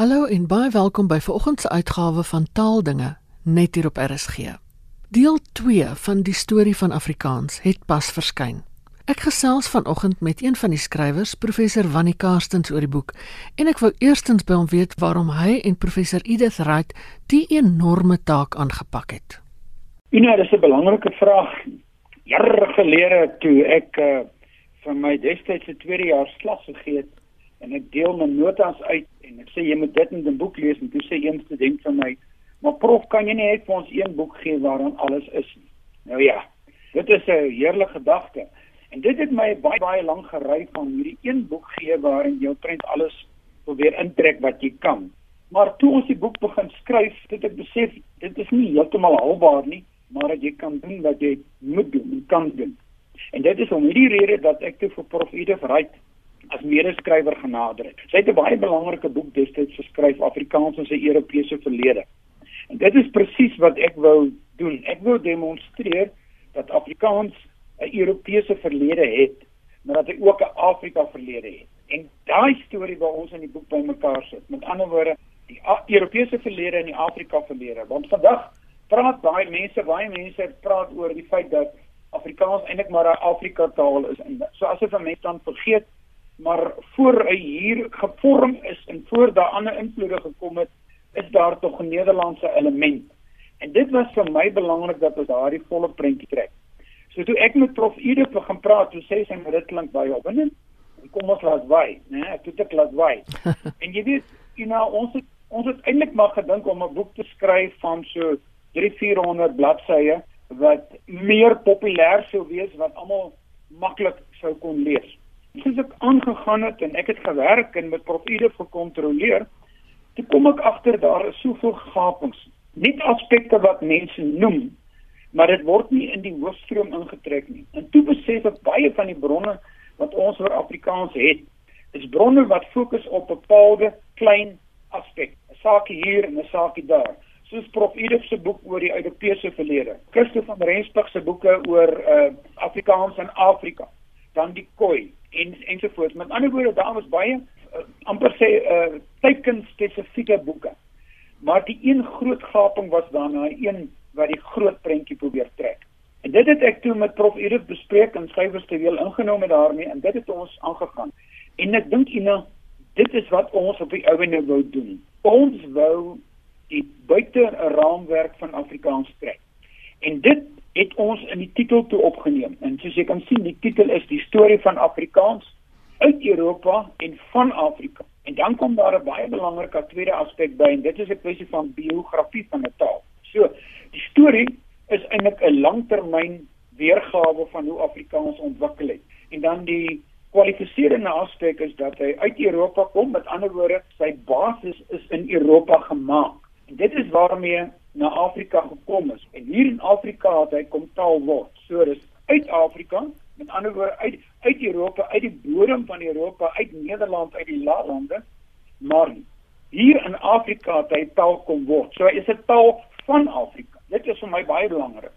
Hallo en baie welkom by vanoggend se uitgawe van Taaldinge net hier op RSG. Deel 2 van die storie van Afrikaans het pas verskyn. Ek gesels vanoggend met een van die skrywers, professor Wannie Karstens oor die boek en ek wou eerstens by hom weet waarom hy en professor Edith Wright die enorme taak aangepak het. Ina, dis 'n belangrike vraag. Jare gelede toe ek uh, van my destydse tweede jaar slag gegee het en ek deel my notas uit en ek sê jy moet dit in 'n boek lees en toe sê een student vir my maar prof kan jy nie net vir ons een boek gee waarin alles is nie? Nou ja dit is 'n heerlike gedagte. En dit het my baie baie lank gery van hierdie een boek gee waarin jy omtrent alles probeer intrek wat jy kan. Maar toe ons die boek begin skryf het ek besef dit is nie heeltemal haalbaar nie maar dat jy kan doen wat jy moet doen en kan doen. En dit is om hierdie rede dat ek toe vir prof Edith Wright as medeskrywer genader het. Sy het 'n baie belangrike boek destyds geskryf Afrikaans in sy Europese verlede. En dit is presies wat ek wou doen. Ek wou demonstreer dat Afrikaans 'n Europese verlede het, maar dat hy ook 'n Afrika verlede het. En daai storie waar ons in die boek bymekaar sit. Met ander woorde, die Europese verlede en die Afrika verlede. Want vandag praat baie mense, baie mense praat oor die feit dat Afrikaans eintlik maar 'n Afrika taal is. En so asof 'n mens dan vergeet maar voor hy hier gevorm is en voor daar ander invloede gekom het, is daar tog 'n Nederlandse element. En dit was vir my belangrik dat ons daardie volle prentjie trek. So toe ek met Prof Edith begin praat, toe sê sy maar dit klink baie opwindend. Kom ons laat wy, né? Ek het dit laat wy. en jy weet, you know, ons het, ons het eintlik maar gedink om 'n boek te skryf van so 300-400 bladsye wat meer populêr sou wees wat almal maklik sou kon lees soos ek aangegaan het en ek het gewerk en met profiele gekontroleer, toe kom ek agter daar is soveel gapings. Nie aspekte wat mense noem, maar dit word nie in die hoofstroom ingetrek nie. En toe besef ek baie van die bronne wat ons oor Afrikaans het, is bronne wat fokus op bepaalde klein aspekte. 'n Saakie hier en 'n saakie daar soos Prof Edith se boek oor die Europese verlede, Christo van Rensburg se boeke oor uh, Afrikaans in Afrika, dan die Khoi, en ensovoorts. Met ander woorde, daar was baie uh, amper sê uh, teiken spesifieke boeke. Maar die een groot gaping was daai een wat die groot prentjie probeer trek. En dit het ek toe met Prof Edith bespreek en skryfers te wil ingeneem daarmee en dit het ons aangegaan. En ek dink Ina, dit is wat ons op die ouene wou doen. Ons wou die buite raamwerk van Afrikaans trek. En dit het ons in die titel toe opgeneem. En soos jy kan sien, die titel is die storie van Afrikaans uit Europa en van Afrika. En dan kom daar 'n baie belangrike tweede aspek by en dit is 'n kwessie van biografie van 'n taal. So, die storie is eintlik 'n langtermyn weergawe van hoe Afrikaans ontwikkel het. En dan die kwalifiserende aspek is dat hy uit Europa kom, met ander woorde, sy basis is in Europa gemaak. En dit is waarmee na Afrika gekom is. En hier in Afrika het hy kom taal word. So dis uit Afrika, met ander woorde uit uit Europa, uit die bodem van Europa, uit Nederland, uit die lande, maar hier in Afrika het hy taal kom word. So is 'n taal van Afrika. Dit is vir my baie belangrik.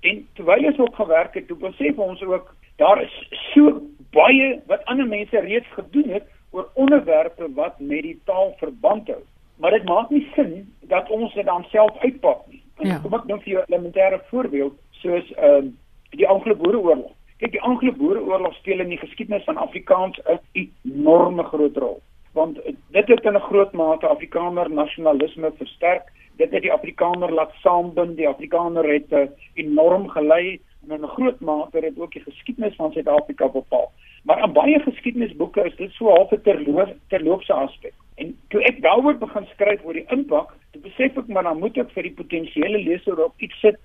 En terwyl ons ook gewerk het, toe besef ons ook daar is so baie wat ander mense reeds gedoen het oor onderwerpe wat met die taal verband hou maar dit maak nie sin dat ons dit dan self uitpak nie. Ja. Kom ek nou vir 'n elementêre voorbeeld soos ehm uh, die Anglo-Boereoorlog. Kyk, die Anglo-Boereoorlog speel in die geskiedenis van Afrikaans 'n enorme groot rol, want dit het in 'n groot mate Afrikaner nasionalisme versterk. Dit het die Afrikaner laat saambind, die Afrikaner het uh, enorm gelei en in 'n groot mate het ook die geskiedenis van Suid-Afrika bepaal. Maar in baie geskiedenisboeke is dit so half 'n terloop, terloopse aspek. En toe ek daaroor begin skryf oor die impak, toe besef ek maar dan moet ek vir die potensiële leser op iets sit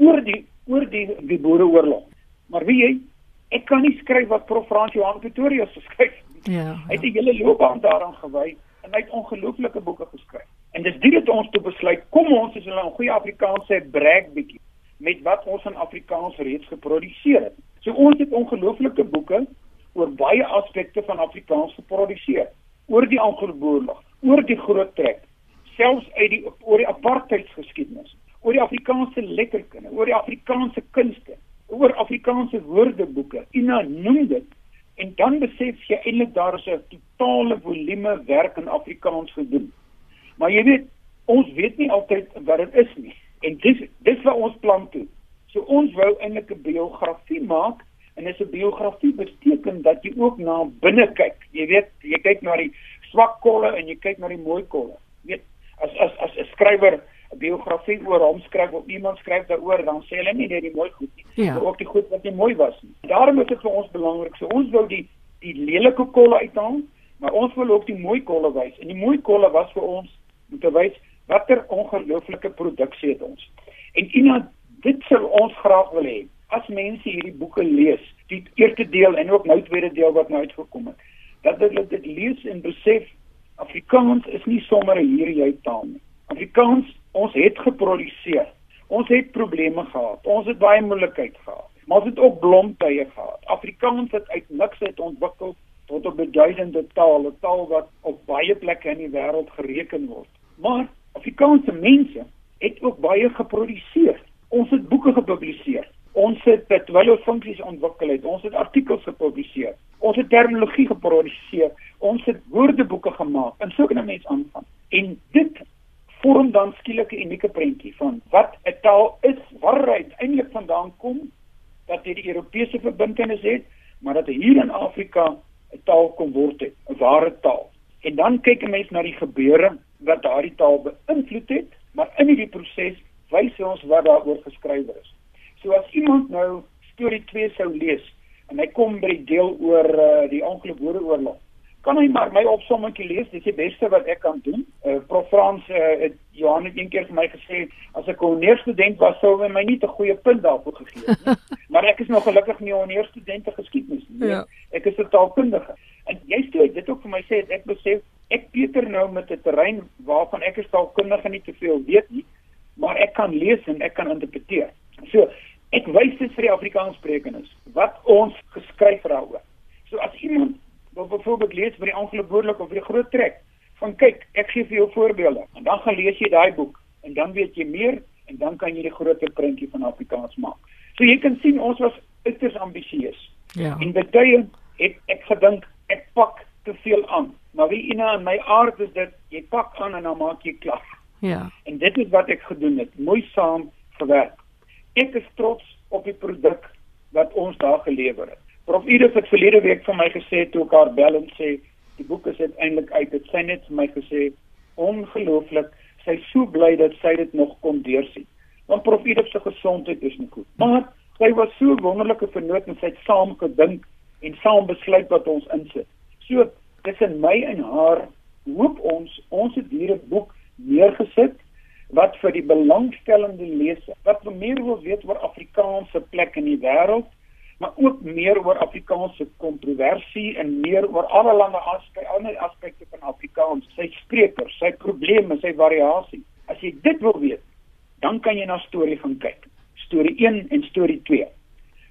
oor die oor die die boereoorlog. Maar wie jy, ek kan nie skryf wat Prof Frans Johan Pretorius geskryf het. Ja, ja. Hy het 'n hele loopbaan daaraan gewy en hy het ongelooflike boeke geskryf. En dis dit wat ons toe besluit, kom ons is hulle 'n goeie Afrikaans sê breek bietjie met wat ons in Afrikaans reeds geproduseer het. So ons het ongelooflike boeke oor baie aspekte van Afrikaans geproduseer oor die Anglo-Boerlog, oor die Groot Trek, selfs uit die oor die apartheidsgeskiedenis, oor die Afrikaanse letterkunde, oor die Afrikaanse kunste, oor Afrikaanse woordeboeke. Ina noem dit en dan besef jy eintlik daar is 'n totale volume werk in Afrikaans gedoen. Maar jy weet, ons weet nie altyd wat dit is nie. En dis dis wat ons plan toe. So ons wou eintlik 'n biografie maak en as 'n biografie beteken dat jy ook na binne kyk. Jy weet, jy kyk na die swak kolle en jy kyk na die mooi kolle. Jy weet, as as as 'n skrywer 'n biografie oor hom skryf of iemand skryf daaroor, dan sê hulle nie net die mooi goed nie, ja. maar ook die goed wat nie mooi was nie. Daarom is dit vir ons belangrik. So ons wou die die lelike kolle uithaal, maar ons wil ook die mooi kolle wys. En die mooi kolle was vir ons om te wys watter ongelooflike produksie het ons. En Ina, dit sou ons graag wil hê. As mense hierdie boeke lees, die eerste deel en ook nou tweede deel wat nou uitgekom het, dat hulle dit lees en besef Afrikaans is nie sommer 'n hierdie taal nie. Afrikaans, ons het geproduseer. Ons het probleme gehad. Ons het baie moeilikheid gehad maar ons het ook blomtye gehad. Afrikaans het uit niks uit ontwikkel tot 'n duisende taal, 'n taal wat op baie plekke in die wêreld gereken word. Maar Afrikaanse mense het ook baie geproduseer. Ons het boeke gepubliseer. Ons het terwyl ons funksies ontwikkel het, ons het artikels gepubliseer. Ons het terminologie geproduseer. Ons het woordeboeke gemaak. En so kan 'n mens aangaan. En dit vorm dan skielik 'n unieke prentjie van wat 'n taal is, waar hy uiteindelik vandaan kom dat dit die Europese verbintenis het, maar dat hier in Afrika 'n taal kom word het, 'n ware taal. En dan kyk 'n mens na die gebeure wat daardie taal beïnvloed het, maar in hierdie proses wys ons wat daaroor geskryf is. So as iemand nou storie 2 sou lees en hy kom by die deel oor uh, die ongelukkige kan hy maar my opsommetjie lees, dis die beste wat ek kan doen. Uh, Prof Frans uh, het Johan het eendag vir my gesê as ek 'n honeurs-student was sou hy my nie 'n goeie punt daarvoor gegee het nie. maar ek is nog gelukkig nie 'n honeurs-student te geskiedenis nie. Ja. Ek is 'n taalkundige. En jy sê dit ook vir my sê ek besef ek Pieter nou met 'n terrein waarvan ek as taalkundige nie te veel weet nie, maar ek kan lees en ek kan interpreteer. So, ek wys dit vir die Afrikaanssprekendes wat ons geskryf daaroor. So as iemand wat byvoorbeeld lees vir die ongeluk woordelik of vir die groot trek van kyk ek gee vir jou voorbeelde en dan gaan lees jy daai boek en dan weet jy meer en dan kan jy die groter prentjie van Afrikaans maak. So jy kan sien ons was uiters ambisieus. Ja. En tye het ek gedink ek pak te veel aan. Maar wie ina in my aard is dit jy pak aan en dan maak jy klaar. Ja. En dit is wat ek gedoen het, mooi saam gewerk. Ek is trots op die produk wat ons daar gelewer het. Prof Edith het verlede week vir my gesê toe ek haar bel en sê die boek is uiteindelik uit. Dit sy net vir my gesê ongelooflik. Sy is so bly dat sy dit nog kon deursien. Want Prof Edith se gesondheid is nie goed. Maar sy was so wonderlike vernoot en sy het saam gedink en saam besluit wat ons insit. So tussen my en haar hoop ons ons het hier 'n boek neergesit wat vir die belangstellende leser wat meer wil weet oor Afrikaanse plek in die wêreld maar ook meer oor Afrikaanse kontroversie en meer oor allerlei aspekte, ander aspekte van Afrikaans, sy sprekers, sy probleme, sy variasie. As jy dit wil weet, dan kan jy na storie gaan kyk. Storie 1 en storie 2.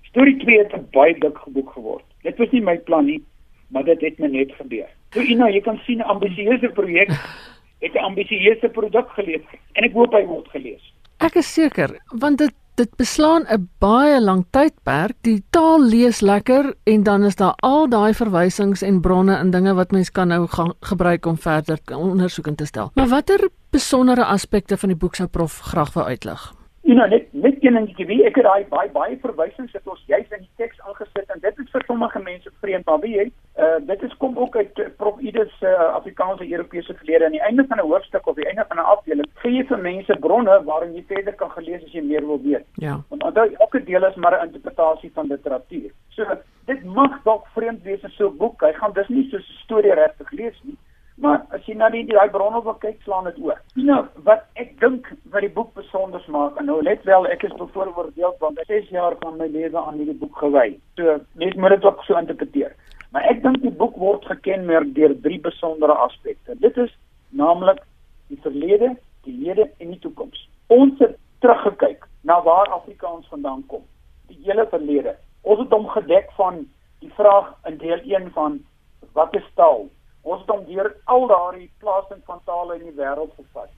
Storie 2 het 'n baie dik boek geword. Dit was nie my plan nie, maar dit het net gebeur. So Ina, jy kan sien 'n ambisieuse projek het 'n ambisieuse produk gelewer en ek hoop hy word gelees. Ek is seker, want dit dit beslaan 'n baie lang tydperk. Die taal lees lekker en dan is daar al daai verwysings en bronne en dinge wat mens kan nou gaan gebruik om verder ondersoek te stel. Maar watter besondere aspekte van die boek sou prof graag wou uitlig? Ja, nou, net net een dingetjie, wie ek het daai baie baie verwysings het ons juis in die teks aangesit en dit is vir sommige mense vreemd, maar wie jy, uh, dit is kom ook uit uh, Prof Idus uh, Afrikaanse Europese verlede aan die einde van 'n hoofstuk of die einde van 'n afdeling gee jy vir mense bronne waarin jy verder kan gelees as jy meer wil weet. Ja. Want onthou elke deel is maar 'n interpretasie van literatuur. So dit mag dalk vreemd wees in so 'n boek. Hy gaan dus nie soos 'n storie regtig lees nie. Maar as jy na die daai bronne wil kyk, slaan dit oor. Nou, wat ek dink wat die boek besonder maak, en nou let wel, ek is bevooroordeel want ek 6 jaar van my lewe aan hierdie boek gewy. So, mens moet dit ook so interpreteer. Maar ek dink die boek word gekenmerk deur drie besondere aspekte. Dit is naamlik die verlede, die hede en die toekoms. Ons het teruggekyk na waar Afrikaans vandaan kom, die hele verlede. Ons het hom gedek van die vraag in deel 1 van wat is taal? Ons het dan deur al daardie plasing van tale in die wêreld gevat.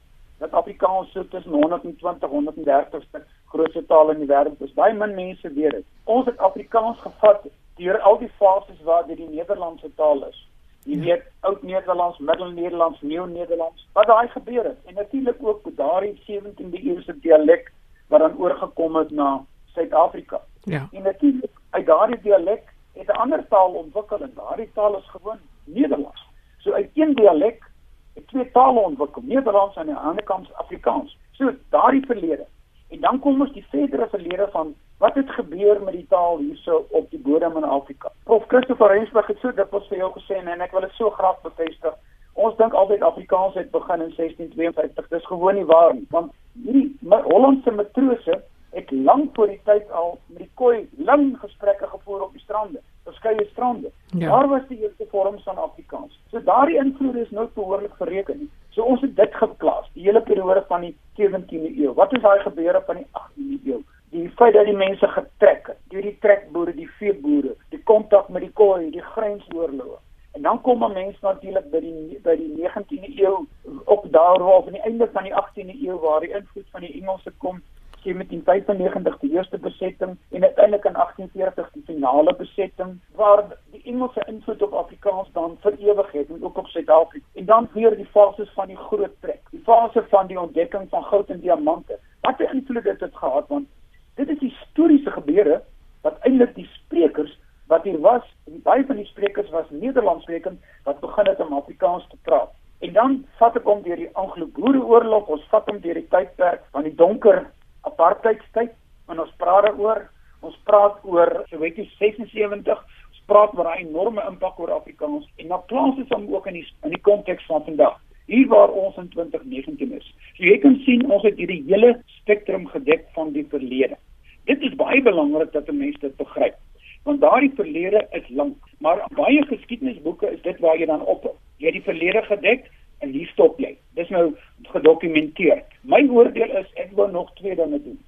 Dat Afrikaans so tussen 120 130 ste grootste tale in die wêreld is. Baie min mense weet dit. Ons het Afrikaans gevat deur al die fases waar dit die Nederlandse taal is. Jy ja. weet Oud-Nederlands, Middel-Nederlands, Neo-Nederlands. Wat daai gebeur het en natuurlik ook daardie 17de eeuse dialek wat dan oorgekom het na Suid-Afrika. Ja. En natuurlik uit daardie dialek het 'n ander taal ontwikkel en daardie taal is gewoon Nederlands. So uit een dialek het twee tale ontwikkel, Nederlands en aan die ander kant Afrikaans. So daardie verlede. En dan kom ons die verdere verlede van wat het gebeur met die taal hierso op die bodem in Afrika. Prof Christopher Rensburg het so dikwels vir jou gesê en ek wil dit so graag bevestig. Ons dink altyd Afrikaans het begin in 1652. Dis gewoon nie waar nie, want hierdie Hollandse matrose het lank voor die tyd al met die koi lang gesprekke gevoer op die strande, verskeie strande. Ja. Daar was die eerste vorms van Afrikaans. So daardie invloed is nou behoorlik bereken. So ons het dit geplaas, die hele periode van die 17de eeu. Wat is daai gebeure van die 18de eeu? Die feit dat die mense getrek het, deur die trekboere, die veeboere, die kontak met die koi, die grensoorloë. En dan kom 'n mens natuurlik by die by die 19de eeu op daaroor van die einde van die 18de eeu waar die invloed van die Engelse kom 1795 die eerste besetting en uiteindelik in 1840 die finale besetting waar die Engelse invloed op Afrikaans dan vir ewig het en ook op Suid-Afrika. En dan weer die fases van die groot trek, die fase van die ontdekking van goud en diamante. Wat 'n invloed het dit gehad want dit is historiese gebeure wat eintlik die sprekers wat hier was, baie van die sprekers was Nederlandssprekend wat begin het om Afrikaans te praat. En dan vat ek hom deur die Anglo-Boereoorlog, ons vat hom deur die tydperk van die donker apartheidstyd en ons praat daaroor. Ons praat oor Soweto 76. Ons praat oor 'n enorme impak oor Afrikaans en dan plaas dit hom ook in die in die konteks van vandag. Hier waar ons in 2019 is. So jy kan sien ons het hierdie hele spektrum gedek van die verlede. Dit is baie belangrik dat 'n mens dit begryp. Want daardie verlede is lank, maar baie geskiedenisboeke is dit waar jy dan op jy het die verlede gedek en hier stop jy. Dis nou gedokumenteer. My oordeel is ek wil nog twee dinge doen.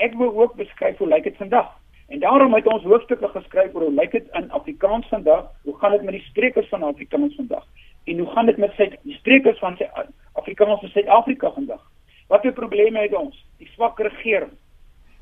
Ek wil ook beskryf hoe lyk dit vandag. En daarom het ons hoofstukke geskryf oor hoe lyk dit in Afrikaans vandag? Hoe gaan dit met die sprekers van Afrikaans vandag? En hoe gaan dit met sy die sprekers van sy Afrikaans in Suid-Afrika vandag? Watter probleme het ons? Die swak regering.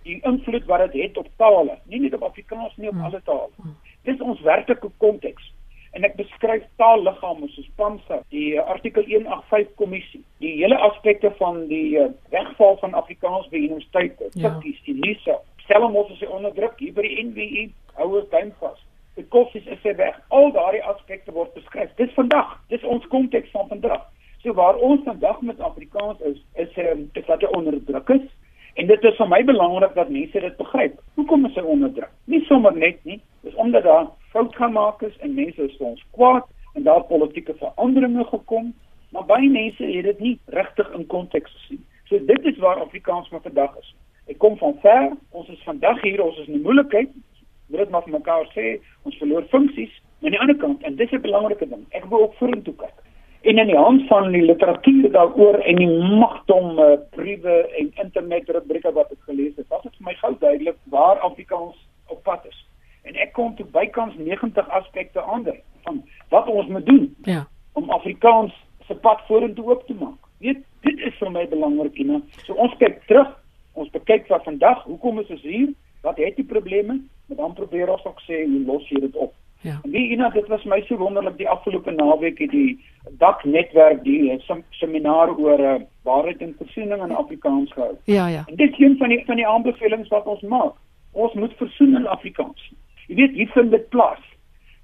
Die invloed wat dit het, het op tale, nie net op Afrikaans nie, op hmm. alle tale. Dis ons werklike konteks en ek beskryf taalliggame soos PAMSA, die uh, artikel 185 kommissie, die hele aspekte van die uh, wegval van Afrikaans by universiteite, tikkies, ja. die NISA, Stellenbosch is onder druk hier by die NWI, ouers duim vas. Die koffie is se weg. Al daardie aspekte word beskryf. Dis vandag. Dis ons konteks van vandag. So waar ons vandag met Afrikaans is, is um, is dat hy onder druk is. En dit is vir my belangrik dat mense dit begryp. Hoekom is hy onder druk? Nie sommer net nie, dis omdat daar fout gemaak is en mense is vir ons kwaad en daar politieke veranderinge gekom, maar baie mense het dit nie regtig in konteks gesien. So dit is waar Afrikaans maar vandag is. Ek kom van ver, ons is vandag hier, ons is in die moeilikheid. Moet dit maar vir mekaar sê, ons verloor funksies. Maar aan die ander kant, en dis 'n belangrike ding, ek wil ook vorentoe kyk. En in die hand van die literatuur daaroor en die magdom uh, briewe en internet rubrieke wat ek gelees het, was dit vir my gou duidelik waar Afrikaans op pad is en ek kom toe bykans 90 aspekte ander van wat ons moet doen ja om Afrikaans se pad vorentoe oop te maak. Weet, dit is vir my belangrik, Ina. So ons kyk terug, ons kyk wat vandag, hoekom is ons hier? Wat het die probleme? Maar dan probeer ons ook sê hoe los jy dit op. Ja. Wie Ina, dit was my so wonderlik die afgelope naweek het die dak netwerk die sem seminar oor uh, waarheid en versoening in Afrikaans gehou. Ja, ja. En dit is een van die van die aanbevelings wat ons maak. Ons moet versoen in Afrikaans. Jy weet, hier vind dit plaas.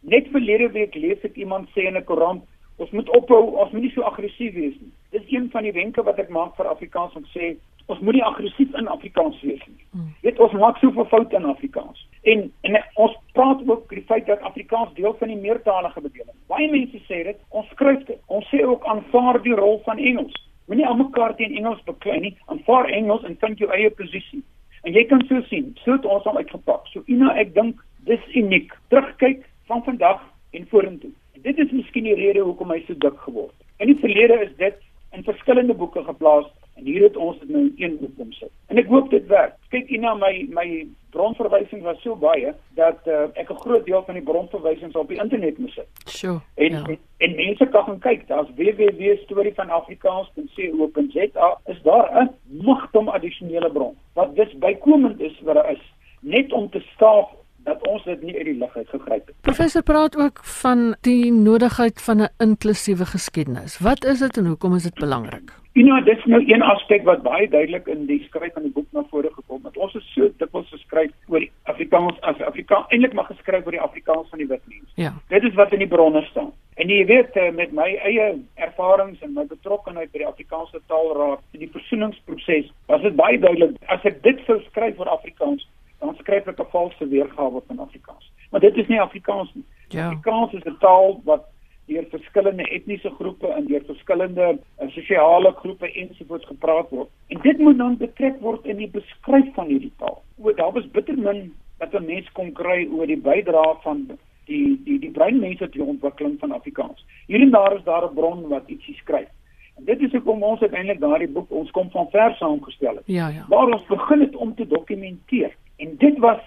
Net verlede week lees ek iemand sê in 'n koerant, ons moet ophou, ons moet nie so aggressief wees nie. Dis een van die wenke wat ek maak vir Afrikaans om sê, ons moet nie aggressief in Afrikaans wees nie. Hmm. Weet, ons maak soveel foute in Afrikaans. En en ons praat ook oor die feit dat Afrikaans deel van die meertalige bedeling. Baie mense sê dit, ons skryf dit. Ons sê ook aanvaar die rol van Engels. Moenie almekaar teen Engels beklei nie. Aanvaar Engels en vind jou eie posisie. En jy kan so sien, so het ons hom uitgepak. So Ina, ek dink dis uniek. Terugkyk van vandag en vorentoe. Dit is miskien die rede hoekom hy so dik geword. In die verlede is dit in verskillende boeke geplaas en hier het ons dit nou in een boek omsit. En ek hoop dit werk. Kyk hier na my my bronverwysings was so baie dat uh, ek 'n groot deel van die bronverwysings op die internet moes sit. Sjoe. En, ja. en en mense kan gaan kyk. Daar's www.storievanafrikaans.co.za is daar 'n magtom addisionele bron wat dis bykomend is wat daar is net om te staaf dat ons dit nie uit die lug uit gegryp het. Professor praat ook van die nodigheid van 'n inklusiewe geskiedenis. Wat is dit en hoekom is dit belangrik? You know, dit is nou een aspek wat baie duidelik in die skryf van die boek na vore gekom het. Ons het so dikwels geskryf oor Afrikaans as Afrikaans eintlik maar geskryf oor die Afrikaans van die wit mens. Ja. Dit is wat in die bronne staan. En jy weet eh, met my eie ervarings en my betrokkeheid by die Afrikaanse Taalraad in die versoeningsproses, was dit baie duidelik as ek dit sou skryf oor Afrikaans, skryf ek 'n valse weergawe van Afrikaans. Maar dit is nie Afrikaans nie. Ja. Afrikaans is 'n taal wat deur verskillende etniese groepe en deur verskillende uh, sosiale groepe ensovoorts gepraat word. En dit moet dan betrek word in die beskryf van hierdie taal. O, daar was bitter min wat 'n mens kon kry oor die bydrae van die die die breinmense tot die ontwikkeling van Afrikaans. Hier en daar is daar 'n bron wat ietsie skryf. En dit is hoekom ons uiteindelik daardie boek ons kom van ver saamgestel het. Ja, ja. Waar ons begin het om te dokumenteer. En dit was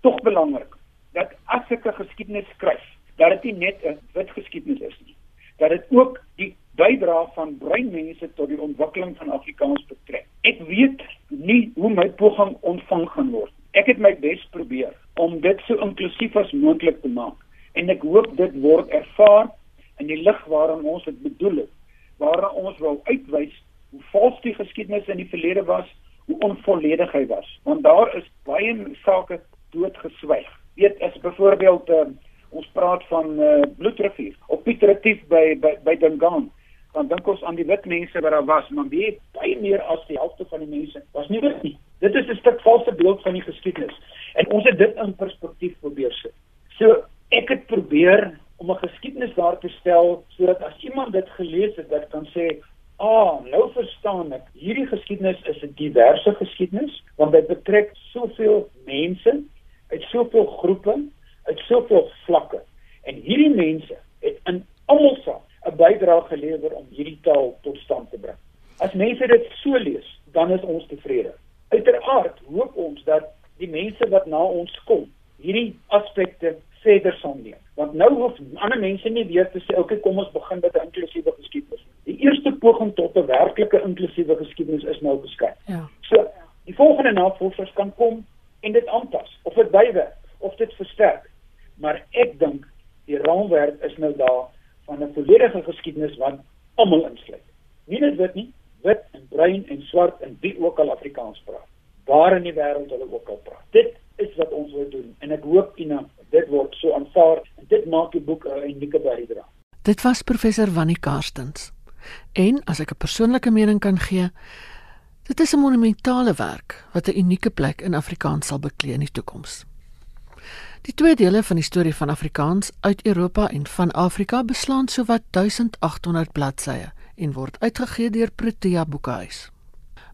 tog belangrik dat as ek 'n geskiedenis skryf, dat dit nie net 'n wit geskiedenis is nie, dat dit ook die bydrae van breinmense tot die ontwikkeling van Afrikaans betrek. Ek weet nie hoe my poging ontvang gaan word. Ek het my bes probeer om dit so inklusief as moontlik te maak en ek hoop dit word ervaar in die lig waarin ons dit bedoel het, waarin ons wil uitwys hoe vals die geskiedenis in die verlede was hoe onvolledig hy was want daar is baie sake doodgeswyg. Weet as byvoorbeeld uh, ons praat van uh, bloedrivier of Piet Retief by by, by Dingaan dan dink ons aan die wit mense wat daar was maar wie baie meer as die helfte van die mense was nie wit nie. Dit is 'n stuk valse beeld van die geskiedenis. En ons het dit in perspektief probeer sit. So ek het probeer om 'n geskiedenis daar te stel sodat as iemand dit gelees het dat kan sê Ah, nou verstaan ek. Hierdie geskiedenis is 'n diverse geskiedenis want dit betrek soveel mense uit soveel groepe, uit soveel vlakke. En hierdie mense het in almal se 'n bydrae gelewer om hierdie taal tot stand te bring. As mense dit so lees, dan is ons tevrede. Uiteraard hoop ons dat die mense wat na ons kom, hierdie aspekte verder sal neem. Want nou hoef ander mense nie weer te sê, "Oké, okay, kom ons begin met 'n inklusiewe geskiedenis." Die eerste poging tot 'n inklusiewe geskiedenis is nou beskryf. Ja. So, die volgende navorsers kan kom en dit aanpas of dit bywerk of dit versterk. Maar ek dink die raamwerk is nou daar van 'n volledige geskiedenis wat almal insluit. Nie net wit nie, wit en bruin en swart en wie ook al Afrikaans praat. Waar in die wêreld hulle ook al praat. Dit is wat ons wil doen en ek hoop Ina dit word so aanvaar en dit maak die boek 'n unieke bydrae. Dit was professor Wannie Karstens. En as ek 'n persoonlike mening kan gee, dit is 'n monumentale werk wat 'n unieke plek in Afrikaans sal beklee in die toekoms. Die twee dele van die storie van Afrikaans uit Europa en van Afrika beslaan sowat 1800 bladsye en word uitgegee deur Protea Boekhuis.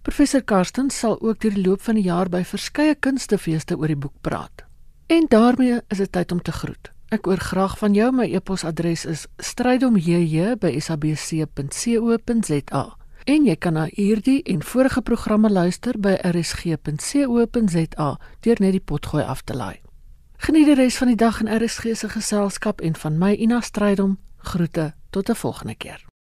Professor Karstens sal ook deur die loop van die jaar by verskeie kunstefeeste oor die boek praat. En daarmee is dit tyd om te groet. Ek hoor graag van jou. My e-posadres is strydomjj@sabc.co.za. En jy kan na hierdie en vorige programme luister by rsg.co.za deur net die potgooi af te laai. Geniet die res van die dag in RSG se geselskap en van my Ina Strydom groete tot 'n volgende keer.